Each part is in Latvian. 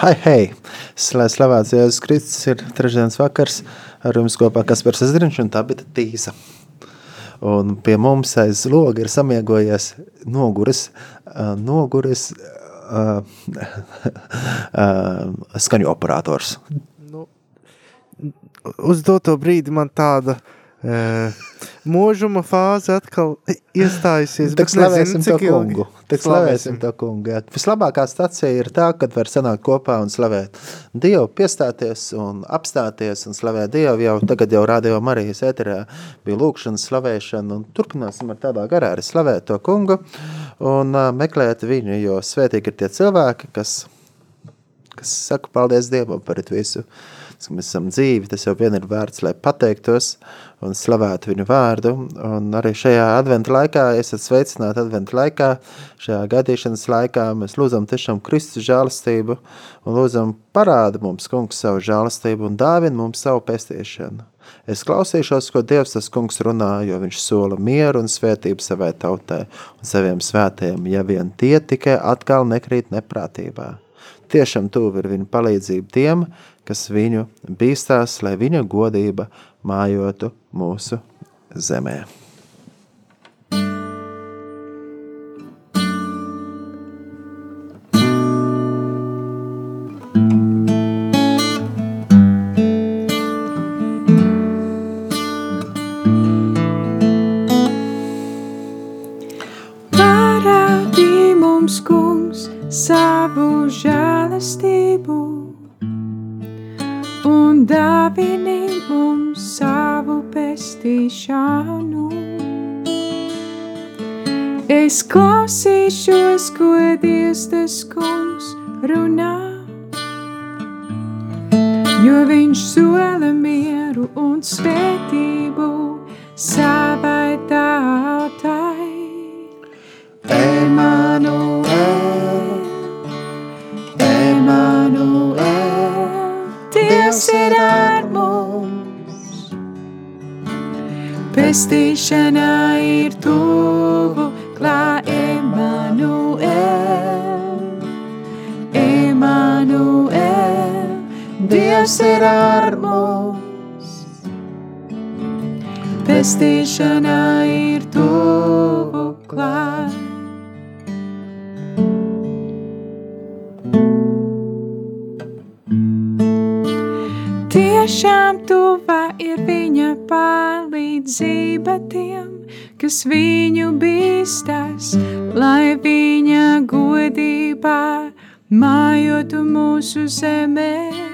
Hei, hei! Slavēts Jēzus Kristus ir trešdienas vakars ar jums kopā Kaspars Ezriņš un tā bija Tīsa. Un pie mums aiz loga ir samiegojies noguris, noguris uh, uh, skaņu operators. Nu, uz doto brīdi man tāda uh, mūžuma fāze atkal iestājusies. Tik slavēsim to kungu. Tik slavēsim to kungu. Jā. Vislabākā stacija ir tā, kad var sanākt kopā un slavēt Dievu, piestāties un apstāties un slavēt Dievu. Jau tagad jau Radio Marijas ēterā bija lūkšana, slavēšana un turpināsim ar tādā garā arī slavēt to kungu un uh, meklēt viņu, jo svētīgi ir tie cilvēki, kas, kas saka paldies Dievam par visu. Mēs esam dzīvi, tas jau vien ir vērts, lai pateiktos, un slavētu viņu vārdu. Un arī šajā adventa laikā, esat sveicināti adventa laikā, šajā gaidīšanas laikā mēs lūdzam tiešām Kristus žālistību un lūdzam parāda mums, kungs, savu žālistību un dāvina mums savu pestīšanu. Es klausīšos, ko Dievs tas kungs runā, jo viņš sola mieru un svētību savai tautai un saviem svētiem, ja vien tie tikai atkal nekrīt neprātībā. Tiešām tuvu ir viņa palīdzība tiem, kas viņu bīstās, lai viņa godība mājotu mūsu zemē. don't. Pestīšana ir tuvu klāt. Tiešām tuvā ir viņa palīdzība tiem, kas viņu bīstas, lai viņa godībā mājotu mūsu zemē,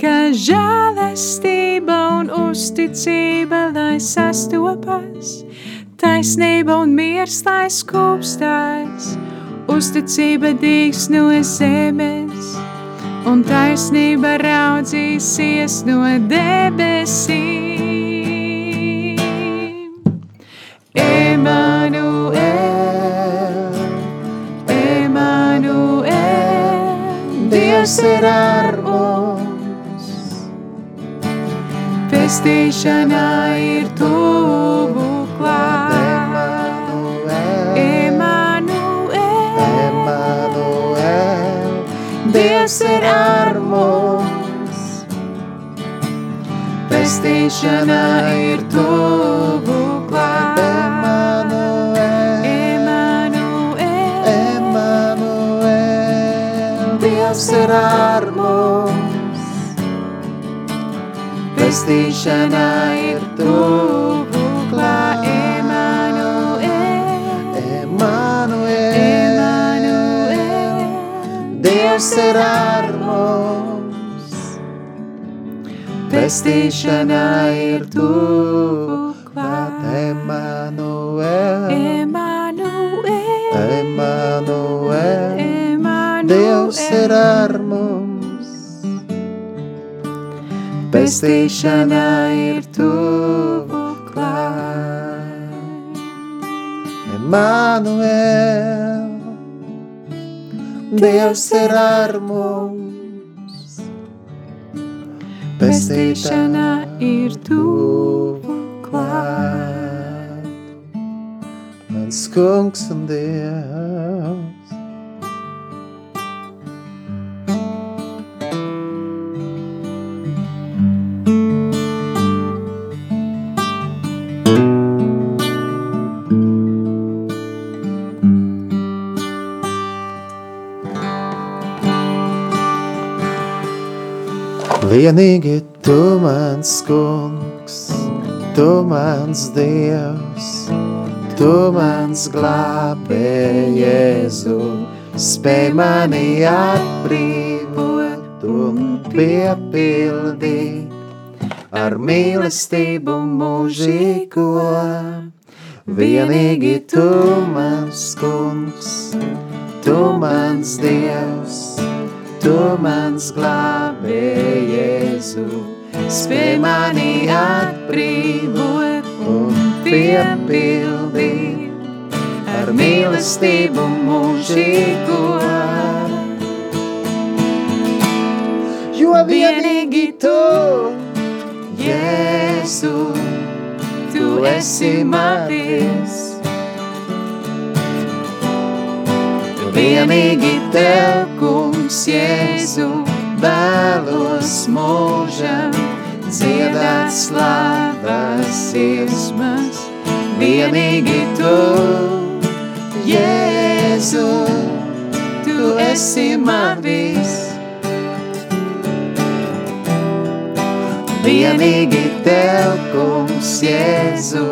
ka žēlastība un uzticība sastopas, taisnība un miers lai skūpstās, uzticība dīgs no zemes, un taisnība raudzīsies no debesīm. Emanuel, Emanuel, Dievs ir ar pestīšana ir tuvu klāt. Emanuel, Emanuel, Dievs ir ar mums. Pestīšana ir tuvu pestīšana ir tuvu klāt. Emanuel, Emanuel, Emanuel, Dievs ir ar mums. Pestīšana ir tuvu klāt. Emanuel, Emanuel, Emanuel, Emanuel, Dievs ir ar mums pestīšana ir tuvu klāt. Emanuel, Dievs ir ar mums. Pestīšana ir tuvu klāt. Mans kungs un Dievs. Vienīgi tu mans kungs, tu mans dievs, tu mans glābē, Jēzu, spēj mani atbrīvot un piepildīt ar mīlestību mūžīgo. Vienīgi tu mans kungs, tu mans dievs, tu mans glābē, Jēzu, spēj mani atbrīvot un piepildīt ar mīlestību mūžīgo. Jo vienīgi tu, Jēzu, tu esi manis. Vienīgi tev, kungs, Jēzu, vēlos mūžam dziedāt slavas iesmas. Vienīgi tu, Jēzu, tu esi man viss. Vienīgi tev, kungs, Jēzu,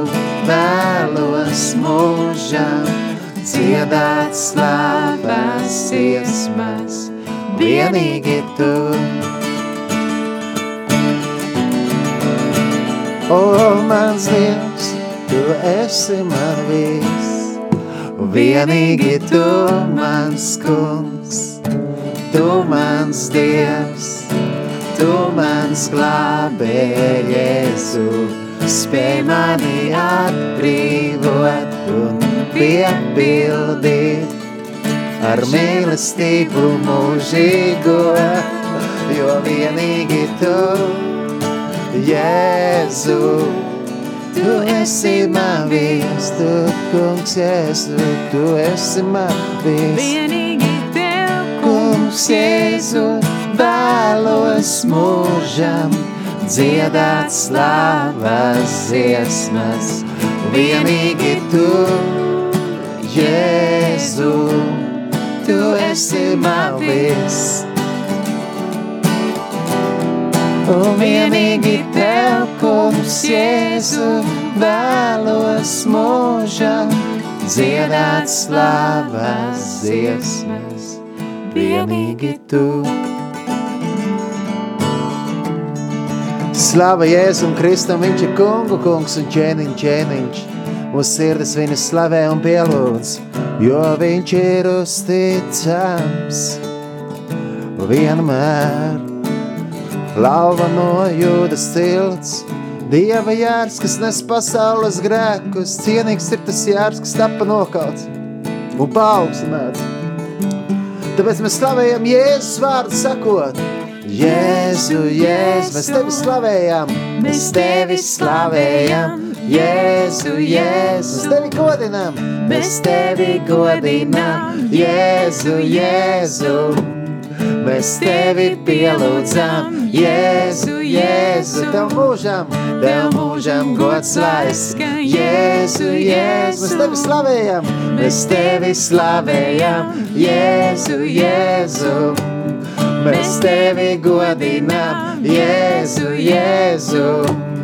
vēlos mūžam dziedāt slavas iesmas. Vienīgi tu. O, mans Dievs, tu esi man viss. Vienīgi tu, mans kungs, tu mans Dievs, tu mans glābē, Jēzu, spēj mani atbrīvot un piepildīt ar mīlestību mūžīgo, jo vienīgi tu, Jēzu, tu esi man viss, tu, kungs, Jēzu, tu esi man viss. Vienīgi tev, Kungs, Jēzu, vēlos mūžam dziedāt slavas dziesmas. Vienīgi tu, Jēzu, tu esi man viss. Un vienīgi tev, kungs, Jēzu, vēlos mūžam dziedāt slavas dziesmas. Vienīgi tu. Slava Jēzum Kristum, viņš ir kungu kungs un ķēniņ ķēniņš. Mūsu sirds viņu slavē un pielūdz, jo viņš ir uzticams vienmēr. Lauva no jūdas tilts, Dieva jārs, kas nes pasaules grēkus, cienīgs ir tas jārs, kas tapa nokauts un paaugstināts. Tāpēc mēs slavējam Jēzus vārdu sakot, Jēzu, Jēzu, mēs tevi slavējam, mēs tevi slavējam, Jēzu, Jēzu, mēs tevi godinām, mēs tevi godinām, Jēzu, Jēzu. Mēs tevi pielūdzam, Jēzu, Jēzu, Tev mūžam, Tev mūžam gods lai skan, Jēzu, Jēzu, mēs tevi slavējam, mēs tevi slavējam, Jēzu, Jēzu. Mēs tevi godinām, Jēzu, Jēzu.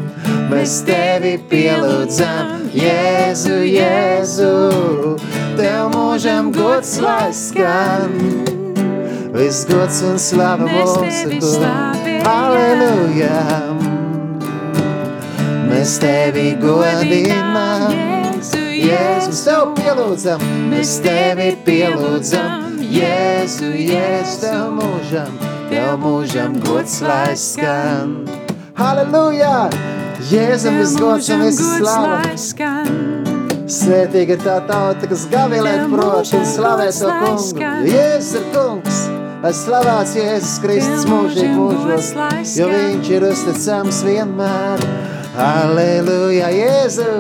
Mēs tevi pielūdzam, Jēzu, Jēzu. Tev mūžam gods lai skan. Viss gods un slava mums ir tu. Aleluja. Mēs tevi godinām. Jēzu, Jēzus, tev pielūdzam, mēs tevi pielūdzam. Jēzu, Jēzu, tev mūžam, tev mūžam gods lai skan. Halleluja! Jēzum viss gods un viss slava. Svētīga ir tā tauta, kas gavilēt prot un slavē savu kungu. Jēzus ir kungs, lai slavēts Jēzus Kristus mūžīgi mūžos, jo viņš ir uzticams vienmēr. Halleluja, Jēzu,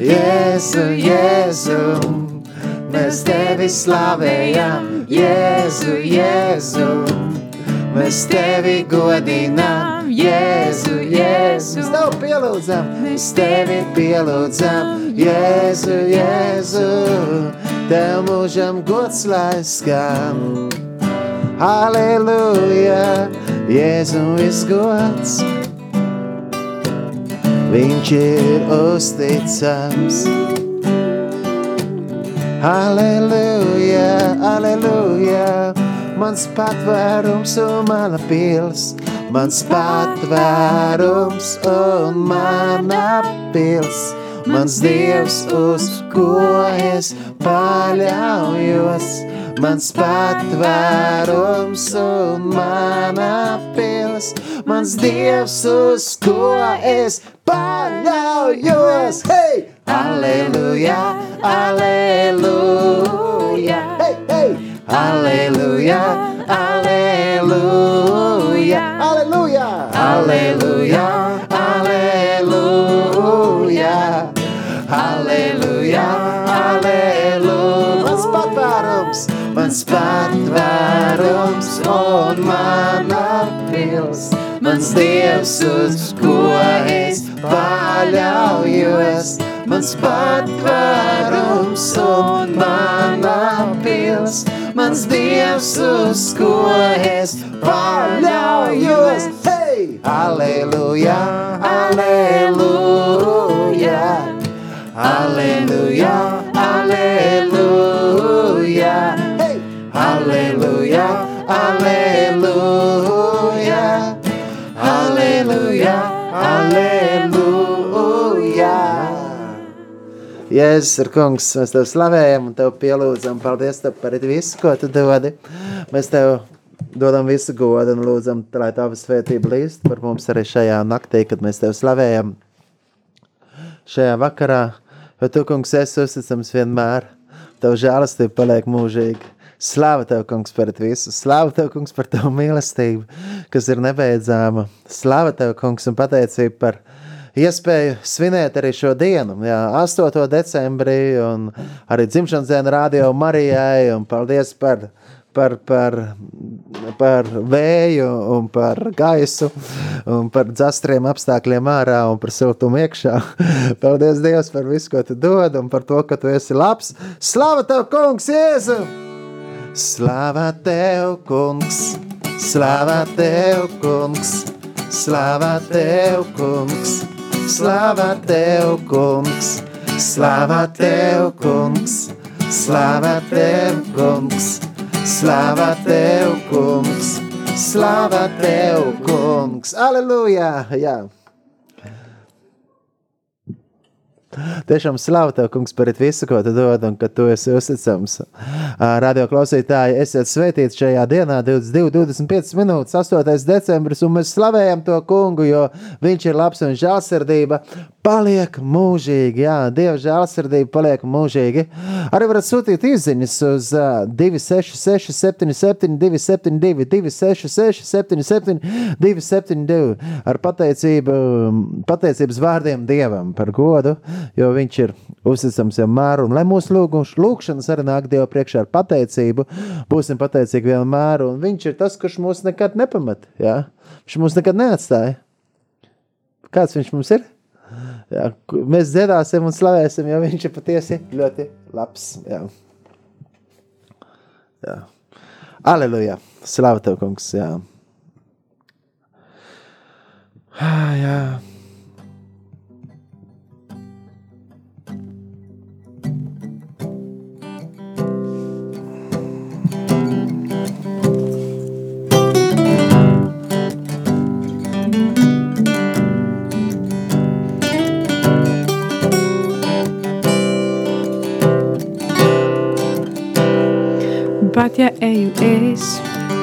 Jēzu, Jēzu. Mēs tevi slavējam, Jēzu, Jēzu. Mēs tevi godinām, Jēzu, Jēzu. Mēs tevi pielūdzam, mēs tevi pielūdzam, Jēzu, Jēzu. Tev mūžam gods lai skan. Halleluja, Jēzu izgods, viņš ir uzticams. Aleluja, aleluja, mans patvērums un mana pils, mans patvērums un mana pils, mans dievs, uz ko es paļaujos, mans patvērums un mana pils, mans dievs, uz ko es paļaujos. Hei! Aleluja, aleluja, hei, hei! Aleluja, aleluja, aleluja, aleluja, aleluja, aleluja, aleluja. Mans patvērums, mans patvērums un mana pils, mans dievs, uz ko es paļaujos, mans patvērums un mana pils, mans dievs, uz ko es paļaujos. Hei! Aleluja, aleluja, aleluja, aleluja, hei! Aleluja, aleluja, Jēzus ir kungs, mēs tev slavējam un tev pielūdzam. Paldies tev par visu, ko tu dodi. Mēs tev dodam visu godu un lūdzam, lai tava svētība līst par mums arī šajā naktī, kad mēs tev slavējam. Šajā vakarā, jo tu, kungs, esi uzticams vienmēr. Tev žēlastība paliek mūžīgi. Slāva tev, kungs, par visu. Slāva tev, kungs, par tavu mīlestību, kas ir nebeidzāma. Slāva tev, kungs, un pateicība par iespēju svinēt arī šo dienu, jā, 8. decembrī, un arī dzimšanas dienu radio Marijai, paldies par, par, par, par vēju, un par gaisu, un par dzastriem apstākļiem ārā, un par siltumu iekšā. Paldies Dievs par visu, ko tu dod, un par to, ka tu esi labs. Slava tev, kungs, Jēzu! Slava tev, kungs! Slava tev, kungs! Slava tev, kungs! Slava tev, kungs! Slava tev, kungs! Slava tev, kungs! Slava tev, kungs! Slava tev, kungs! Aleluja! Jā! Tiešām slavu tev, kungs, par visu, ko tu dod, un ka tu esi uzticams. Radio klausītāji, esiet svētīti šajā dienā, 22, 25 minūtes, 8. decembris, un mēs slavējam to kungu, jo viņš ir labs un žēlsirdība paliek mūžīgi. Jā, Dieva žēlsirdība paliek mūžīgi. Arī varat sūtīt izziņas uz uh, 266, 77, 272, 266, 77, 272 ar pateicību, pateicības vārdiem Dievam par godu jo viņš ir uzticams vienmēr. Un lai mūsu lūgšanas arī nāk Dieva priekšā ar pateicību, būsim pateicīgi vienmēr. Un viņš ir tas, kurš mūs nekad nepamet. Ja? Viņš mūs nekad neatstāja. Kāds viņš mums ir? Jā, mēs dziedāsim un slavēsim, jo viņš ir patiesi ļoti labs. Jā. Jā. Aleluja! Slavu tev, kungs! Jā. Ah, jā. Pat ja eju es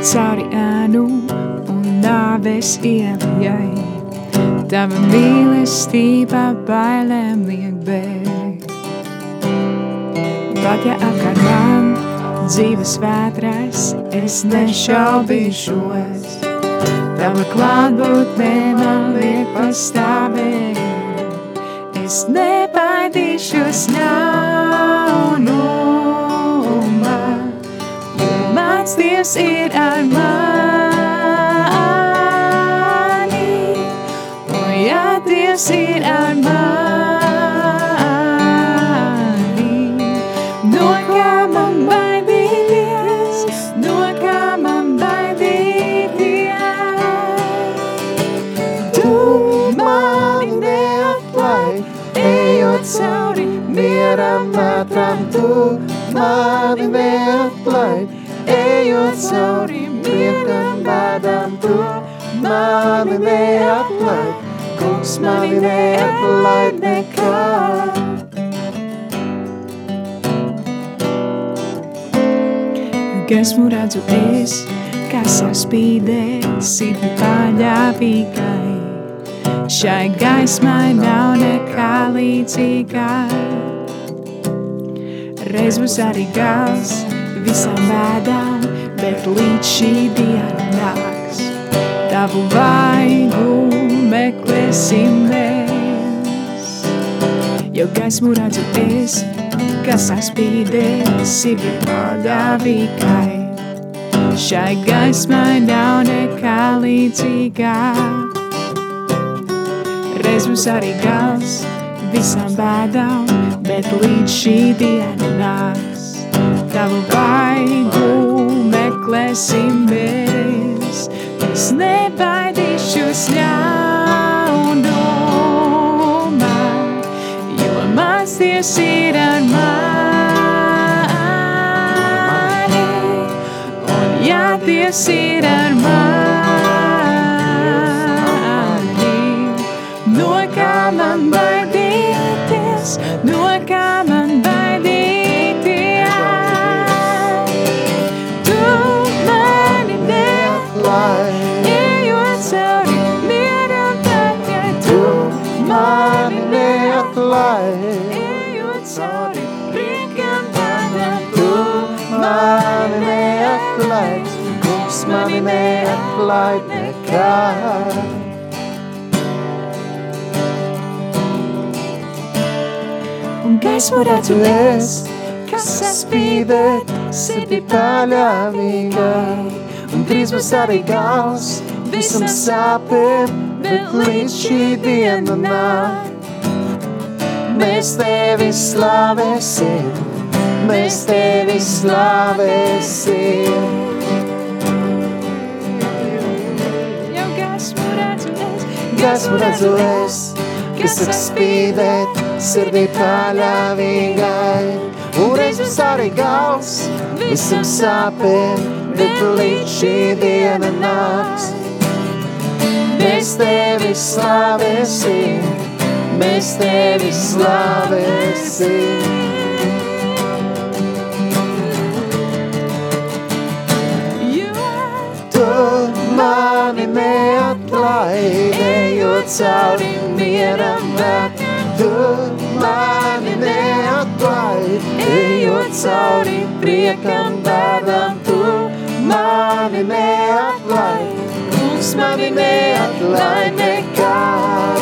cauri ēnu un nāves ielai, tava mīlestība bailēm liek bēgt. Pat ja apkārt man dzīves vētras, es nešaubīšos, tava klātbūtne man liek pastāvēt. Es nebaidīšos ļaunumā, Dievs ir ar mani. O, ja Dievs ir ar mani, no kā man baidīties, no kā man baidīties. Tu mani neatlai, ejot cauri miera metram, tu mani neatlai, ejot cauri priekam bēdām tu mani neatlaid, kungs mani neatlaid nekad. Gaismu redzu es, kas ar spīdē sirdi paļāvīgai. Šai gaismai nav nekā līdzīgā. Reiz būs arī gals visām bēdām, bet līdz šī diena nāks. Tavu vaigu meklēsim mēs. Jo gaismu redzu es, kas saspīdē sirdi paļāvīgai. Šai gaismai nav nekā līdzīgā. Reiz būs arī gals visām bēdām, bet līdz šī diena nāks. Tavu vaigu meklēsim mēs, es nebaidīšos ļaunumā, jo Dievs ir ar mani, un ja Dievs ir neatlaid nekad. un gaismu redzu es, kas Spīdē, sirdi paļāvīgai, un drīz būs arī gals visam sāpēm, bet līdz šī diena nāk. Mēs tevi slavēsim, mēs tevi slavēsim. Es, Gaismu redzu es, kas saka spīdēt, sirdī paļāvīgai. Un reiz būs arī gals visam sāpēm, bet līdz šī diena nāks. Mēs tevi slavēsim, mēs tevi slavēsim. Tu mani neatlaidi, cauri mieram vēt. Tu mani neatlaidi, ejot cauri priekam bēdam. Tu mani neatlaidi, kungs mani neatlaidi nekad.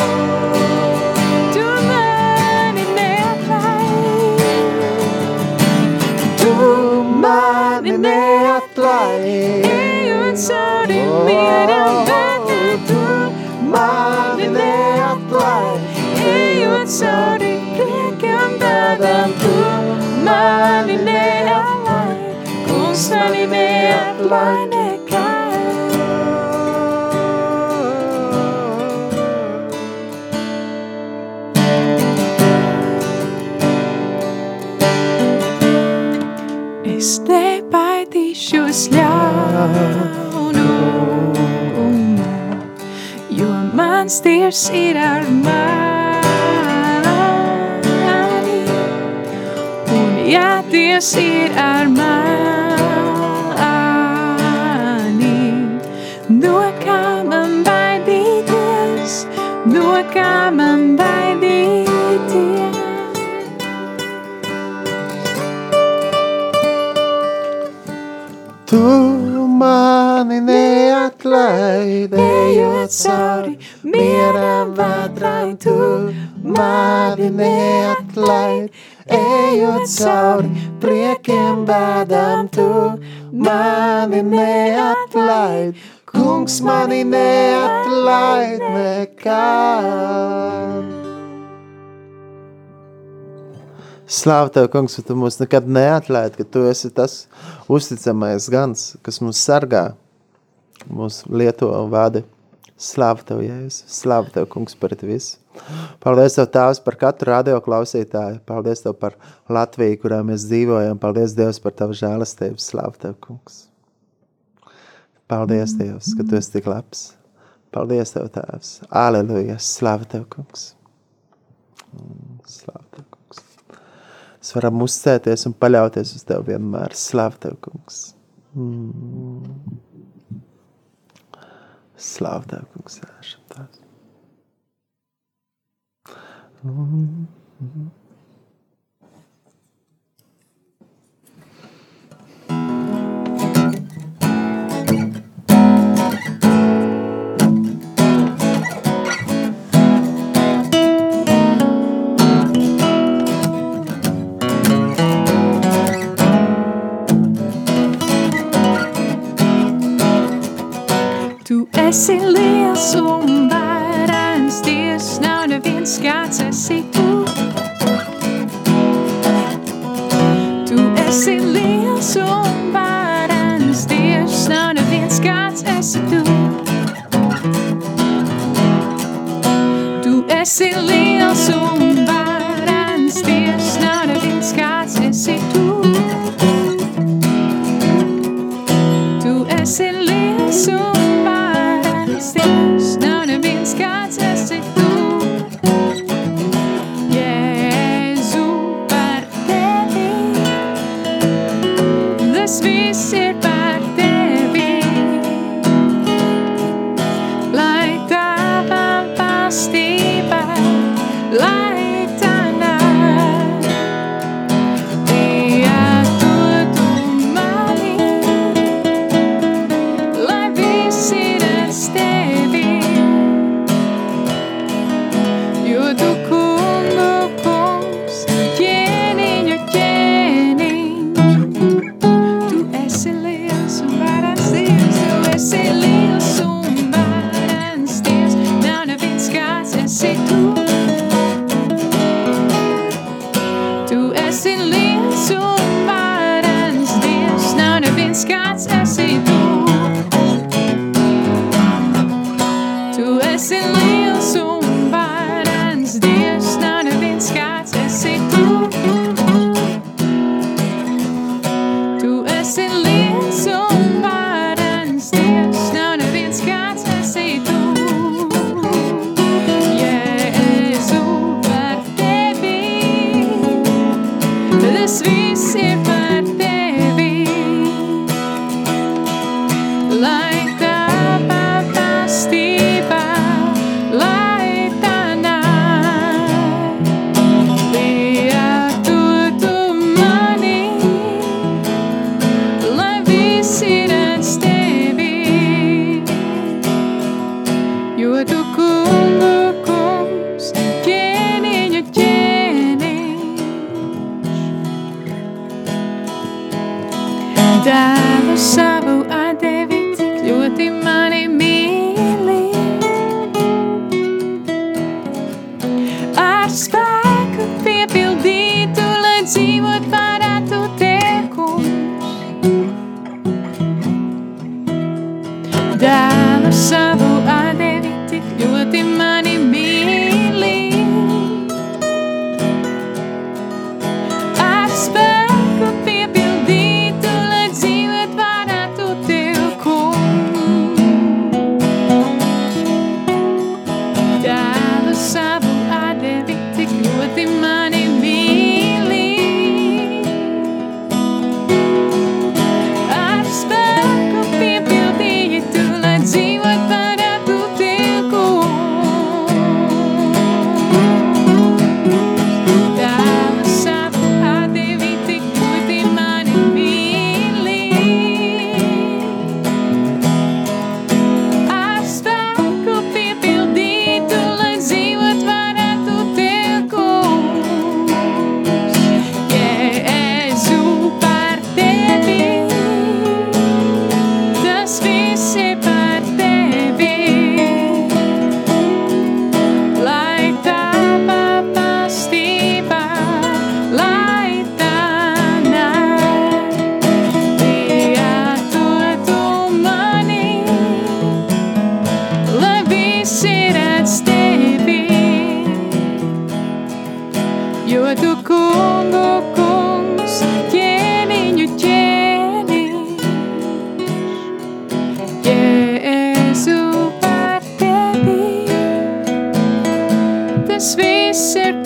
Tu mani neatlaidi, Tu mani neatlaidi. ejot cauri mieram vētram, Tu mani neatlaidi, ejot cauri priekam tādam, tu mani neatlaidi, kungs mani neatlaidi nekad. Es nebaidīšos ļaunumā, jo mans Dievs ir ar mani. Ir ar mani, no kā man baidīties, no kā man baidīties. Tu mani neatlaidi, ejot cauri mieram vētrai. Tu mani neatlaidi, ejot cauri priekiem bēdām. Tu mani neatlaidi, kungs mani neatlaidi nekad. Slāv tev, kungs, ka tu mūs nekad neatlaid, ka tu esi tas uzticamais gans, kas mūs sargā, mūs lieto un vada Slavu Tev, Jēzus. Slavu Tev, kungs, par visu. Paldies Tev, Tēvs, par katru radio klausītāju. Paldies Tev par Latviju, kurā mēs dzīvojam. Paldies, Dievs, par Tavu žēlastību. Slavu Tev, kungs. Paldies, Dievs, ka Tu esi tik labs. Paldies Tev, Tēvs. Aleluja. Slavu Tev, kungs. Slavu Tev, kungs. Mēs varam uzcēties un paļauties uz Tev vienmēr. Slavu Tev, kungs. Mm. Slavu Tev, kungs. Ēšam Tēvs. Mm. Tu esi liels un varens, Dievs nav neviens kāds esi tu. Tu esi liels un varens, Dievs nav neviens kāds esi tu. Tu esi liels Tu tas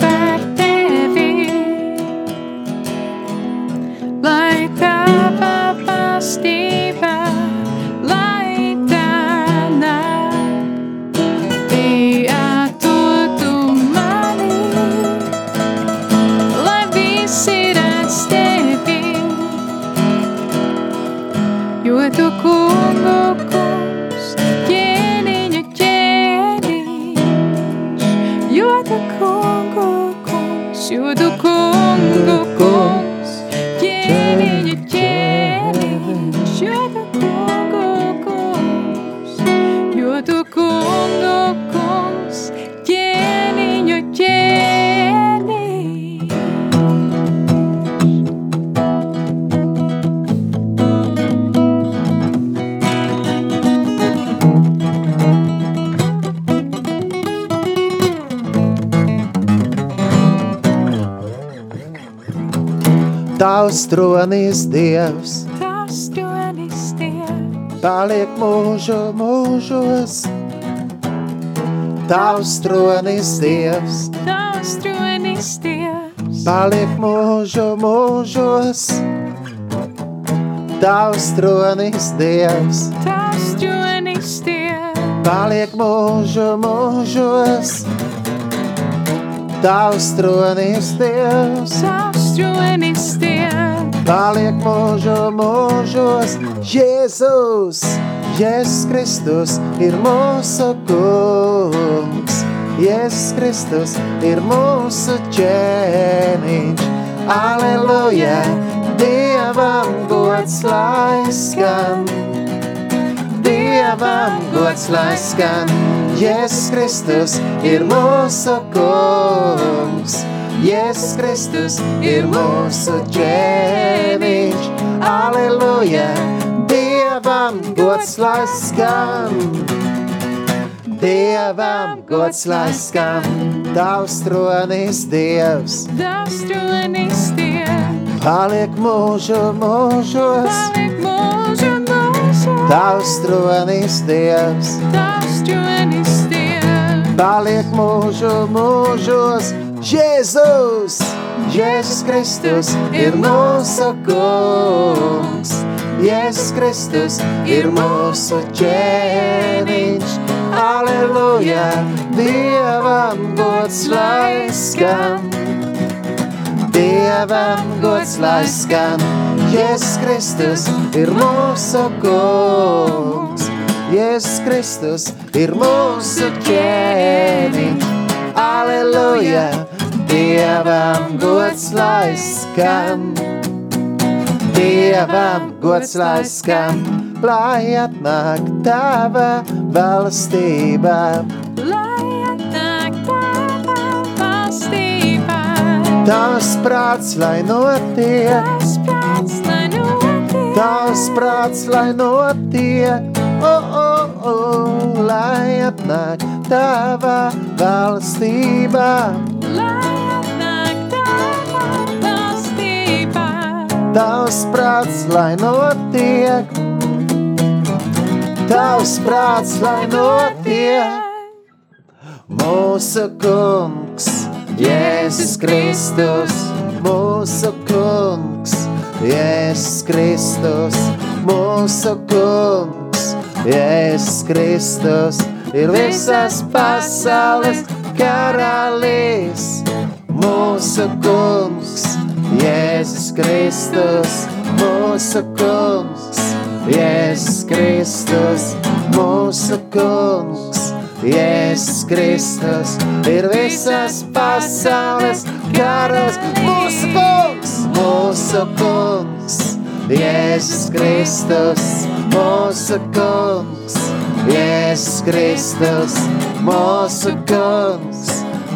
Tavs tronis Dievs Tavs tronis Dievs, paliek mūžu mūžos. Tavs tronis Dievs. Tavs tronis Dievs, paliek mūžu mūžos. Tavs tronis Dievs. Tavs tronis Dievs, paliek mūžu mūžos. Tavs tronis Dievs. Tavs tronis Dievs, paliek mūžu mūžos. Jēzus, Jēzus Kristus ir mūsu kungs. Jēzus Kristus ir mūsu ķēniņš. Aleluja, Dievam gods lai skan. Dievam gods lai skan. Jēzus Kristus ir mūsu kungs. Jēzus Kristus ir mūsu ķēniņš. Aleluja, Dievam gods lai skan. Dievam gods lai skan. Tavs tronis Dievs Tavs tronis Dievs, paliek mūžu mūžos. paliek mūžu mūžu. Tavs tronis Dievs Tavs tronis Dievs, paliek mūžu mūžos. Jēzus, Jesus Kristus ir mūsu kungs. Jēzus Kristus ir mūsu ķēniņš. Aleluja, Dievam gods lai skan. Dievam gods lai skan. Jēzus Kristus ir mūsu kungs. Jēzus Kristus ir mūsu ķēniņš. Aleluja, Dievam gods lai skan. Dievam gods lai skan, lai atnāk tava valstība. lai atnāk tava valstībā. Tavs prāts, lai notiek, Tavs prāts, lai notiek, tavs prāts, lai notiek, o, o, o, lai atnāk tava valstība. lai atnāk tava valstībā. Tavs prāts, lai notiek, tavs prāts, lai notiek. Mūsu kungs, Jēzus Kristus, mūsu kungs, Jēzus Kristus, mūsu kungs, Jēzus Kristus, ir visas pasaules karalis. Mūsu kungs, Jēzus Kristus, mūsu kungs, Jēzus Kristus, mūsu kungs. Jēzus Kristus ir visas pasaules karas. Mūsu kungs, mūsu kungs, Jēzus Kristus, mūsu kungs, Jēzus Kristus, mūsu kungs,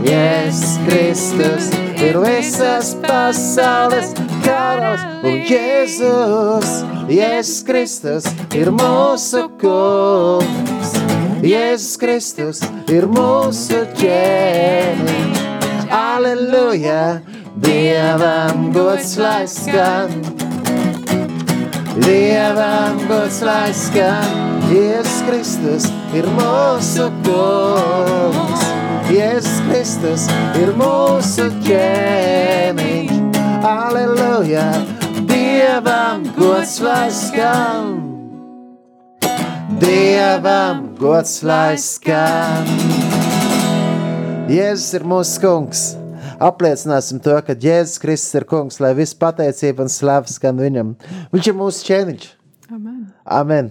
Jēzus Kristus ir visas pasaules karas. Un Jēzus, Jēzus Kristus ir mūsu kungs. Jēzus Kristus ir mūsu ķēniņš. Aleluja, Dievam gods lai skan. Dievam gods lai skan. Jēzus Kristus ir mūsu kungs. Jēzus Kristus ir mūsu ķēniņš. Aleluja, Dievam gods lai skan. Dievam gods lai skan. Jēzus ir mūsu kungs. Apliecināsim to, ka Jēzus Kristus ir kungs, lai viss pateicība un slavas skan viņam. Viņš ir mūsu ķēniņš. Amen. Amen.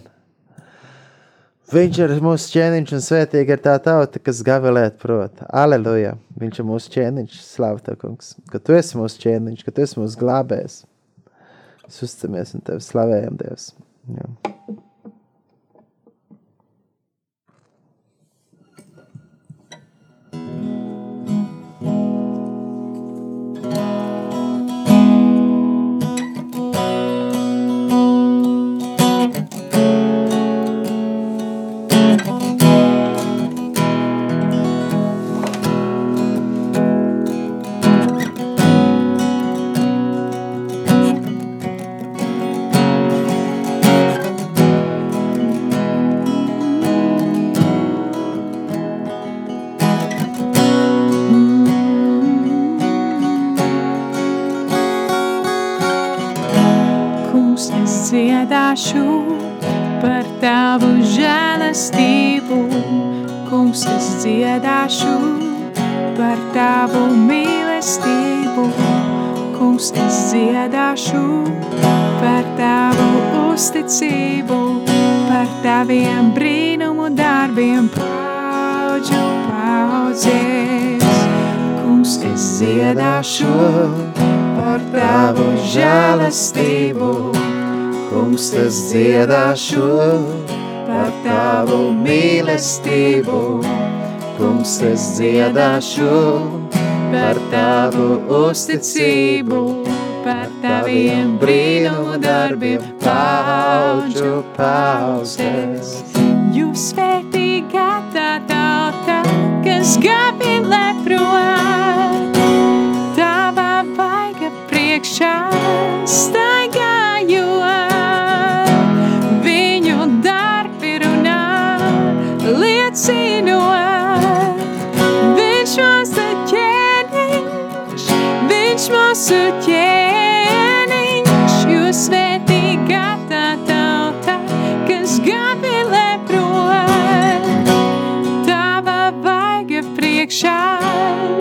Viņš ir mūsu ķēniņš un svētīga ir tā tauta, kas gavilēt prot. Aleluja! Viņš ir mūsu ķēniņš, slavu tev, kungs, ka tu esi mūsu ķēniņš, ka tu esi mūsu glābējs. Mēs uzticamies un tevi slavējam, Dievs. Jā. Es dziedāšu par tavu mīlestību. Kungs, es dziedāšu par tavu uzticību, par taviem brīnumu darbiem, paudžu paudzēs. Jūs svētīgā tā tauta, kas gavilē prom, tavā vaiga priekšā staigājot. Liecinot, viņš mūsu ķēniņš, viņš mūsu ķēniņš, jūs svētīgā tā tauta, kas gavilē prom, tava vaiga priekšā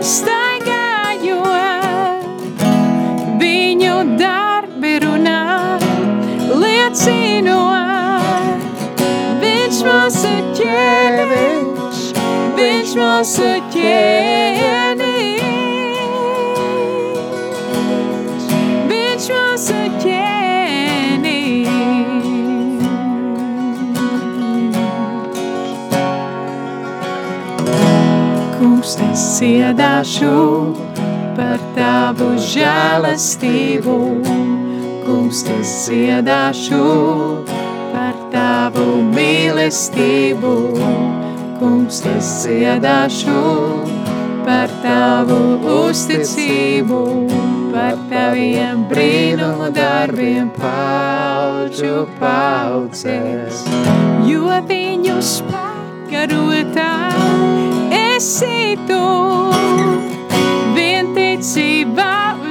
staigājot. Viņš mūsu ķēniņš, viņš mūsu ķēniņš. Kungs, es dziedāšu par tavu žēlastību. Kungs, es dziedāšu par tavu mīlestību. Kungs, es dziedāšu par tavu uzticību, par taviem brīnumu darbiem paudžu paudzēs. Jo viņus pakarotā esi tu, vienticībā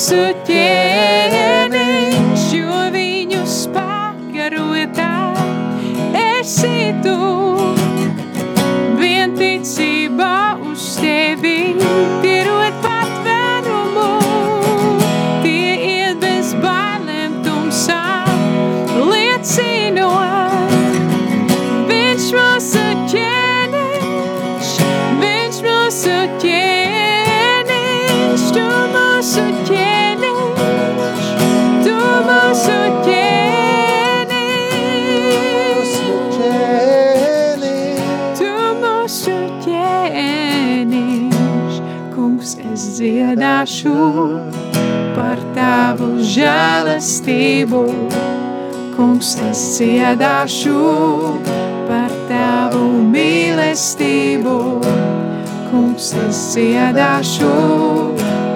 viņš mūsu dziedāšu par tavu žēlastību. Kungs, es dziedāšu par tavu mīlestību. kungs, es dziedāšu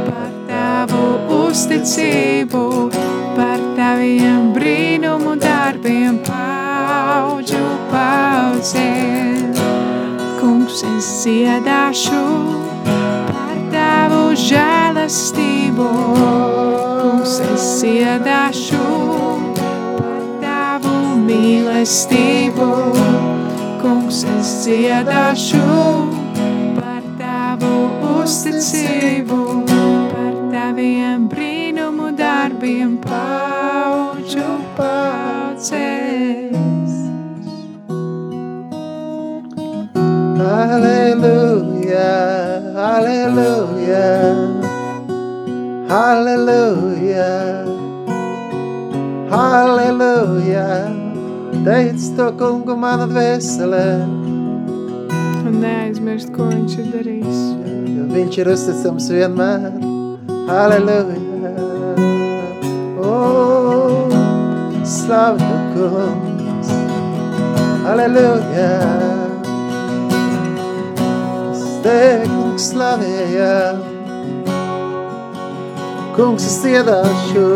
par tavu uzticību, par taviem brīnumu darbiem paudžu paudzēm. Kungs, es dziedāšu par tavu žēlastību, kungs, es dziedāšu par tavu mīlestību, kungs, es dziedāšu par tavu uzticību, par taviem brīnumu darbiem paudžu paudzēs. Hallelujah, hallelujah, hallelujah, hallelujah. Teic to kungu mana dvēselē, Un neaizmirst, ko viņš ir darījis. viņš ir uzticams vienmēr. Hallelujah. Oh, tu kungs. Hallelujah. Es tevi, kungs, slavējam. Kungs, es dziedāšu,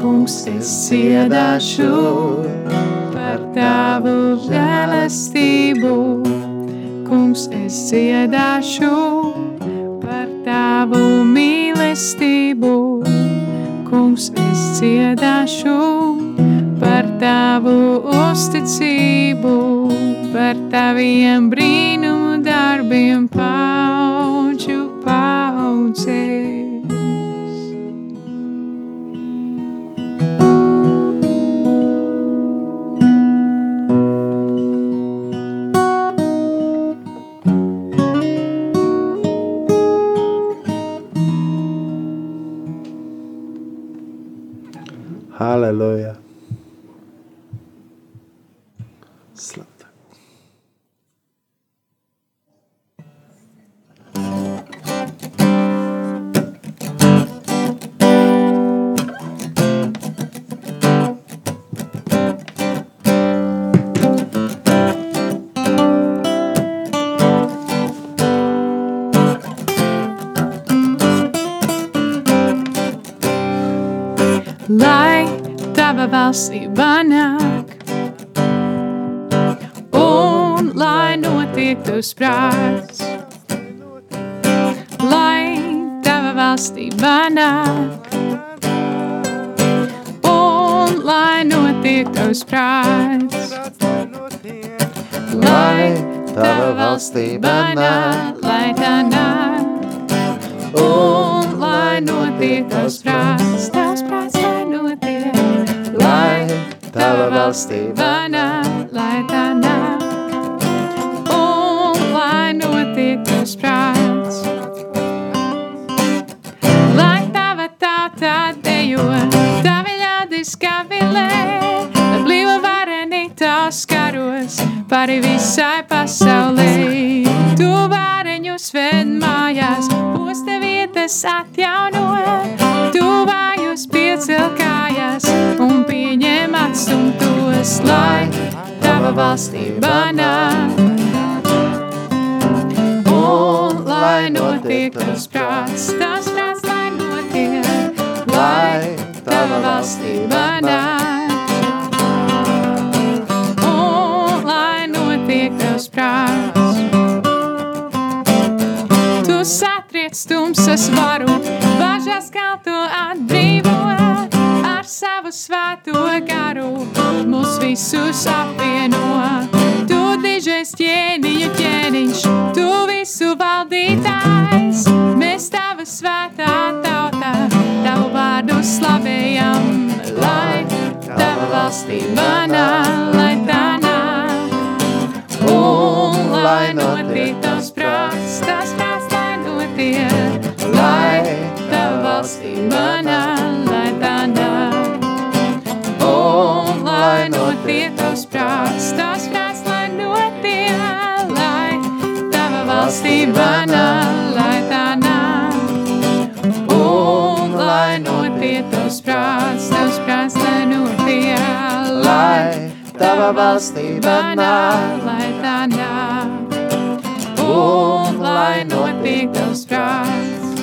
Kungs, es dziedāšu par tavu žēlastību. Kungs, es dziedāšu par tavu mīlestību. Kungs, es dziedāšu par tavu uzticību, par taviem brīnumu darbiem paudžu paudzēs. Halleluja. Slavu. Valstība nāk, un lai notiek tavs prāts. Lai tava valstība nāk, un lai notiek tavs prāts. Lai tava valstība nāk, lai tā nāk, un lai notiek tavs prāts, tavs tava valstība nāk, lai tā nāk, un lai notiek tavs prāts. Lai tava tauta dejo, tavi ļaudis kavilē, lai blīva vareni tavs karos, pāri visai pasaulē. Tu vareņus ved mājās, posta vietas atjauno, tu vājus piecel kājās un pieņem atstumtos, lai tava valstība nāk. Un lai notiek tavs prāts, tavs tumsas varu, bažas kalto atbrīvo ar savu svēto garu, mūs visus apvieno. Tu dižais ķēniņu ķēniņš, tu visu valdītājs, mēs tava svētā tautā, tavu vārdu slavējam, lai tava valstība nāk. Tava valstība nāk. lai tā nāk. Un lai notiek tavs prāts.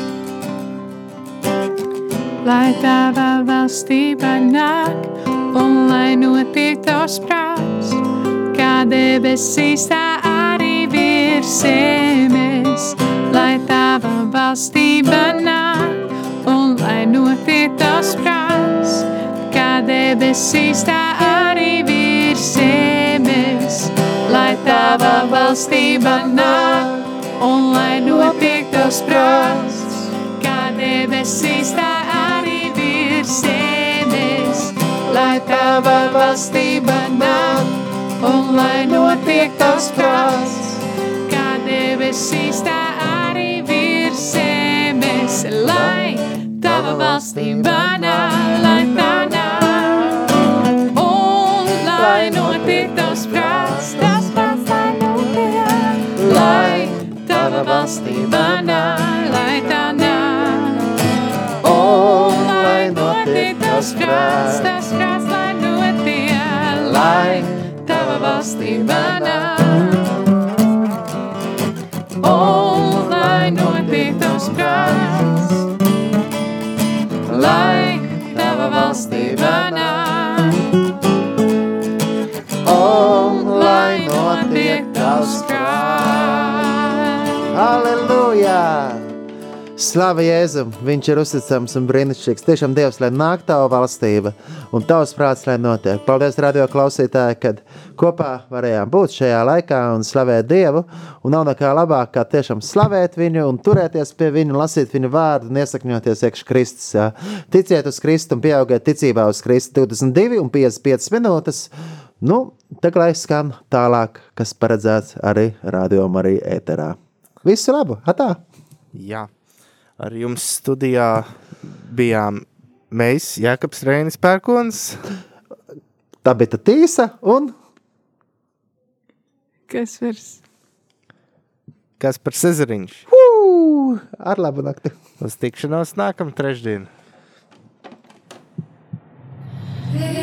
Lai tava valstība nāk un lai notiek tavs prāts, kā debesīs tā arī virs zemes. Lai tava valstība nāk un lai notiek tavs prāts, kā debesīs tā arī virs zemes. Lai tava valstība nāk un lai notiek tavs prāts, kā debesīs tā arī virs zemes. Lai tava valstība nāk un lai notiek tavs prāts, kā debesīs tā arī virs zemes. Lai tava valstība nāk, valstība nāk, lai tā nāk, un lai notiek tavs prāts, tavs prāts, lai notiek, lai tava valstība nāk, un lai notiek tavs prāts, lai tava valstība nāk, un Halleluja! Slava Jēzum! Viņš ir uzticams un brīnišķīgs. Tiešām Dievs, lai nāk tava valstība un tavs prāts, lai notiek. Paldies, radio klausītāji, kad kopā varējām būt šajā laikā un slavēt Dievu. Un nav nekā labāk, kā tiešām slavēt viņu un turēties pie viņa, lasīt viņa vārdu un iesakņoties iekš Kristus. Jā. Ticiet uz Kristu un pieaugiet ticībā uz Kristu 22 un 55 minūtes. Nu, tagad lai skan tālāk, kas paredzēts arī radio arī ēterā. Viss ir labi. Atā. Jā. Ar jums studijā bijām mēs, Jākaps Reinis Pērkons. Tā bija tīsa un. Kas virs? Kas par Cezariņš? Hū! Ar labu nakti. Uz tikšanos nākamā trešdiena. Yeah.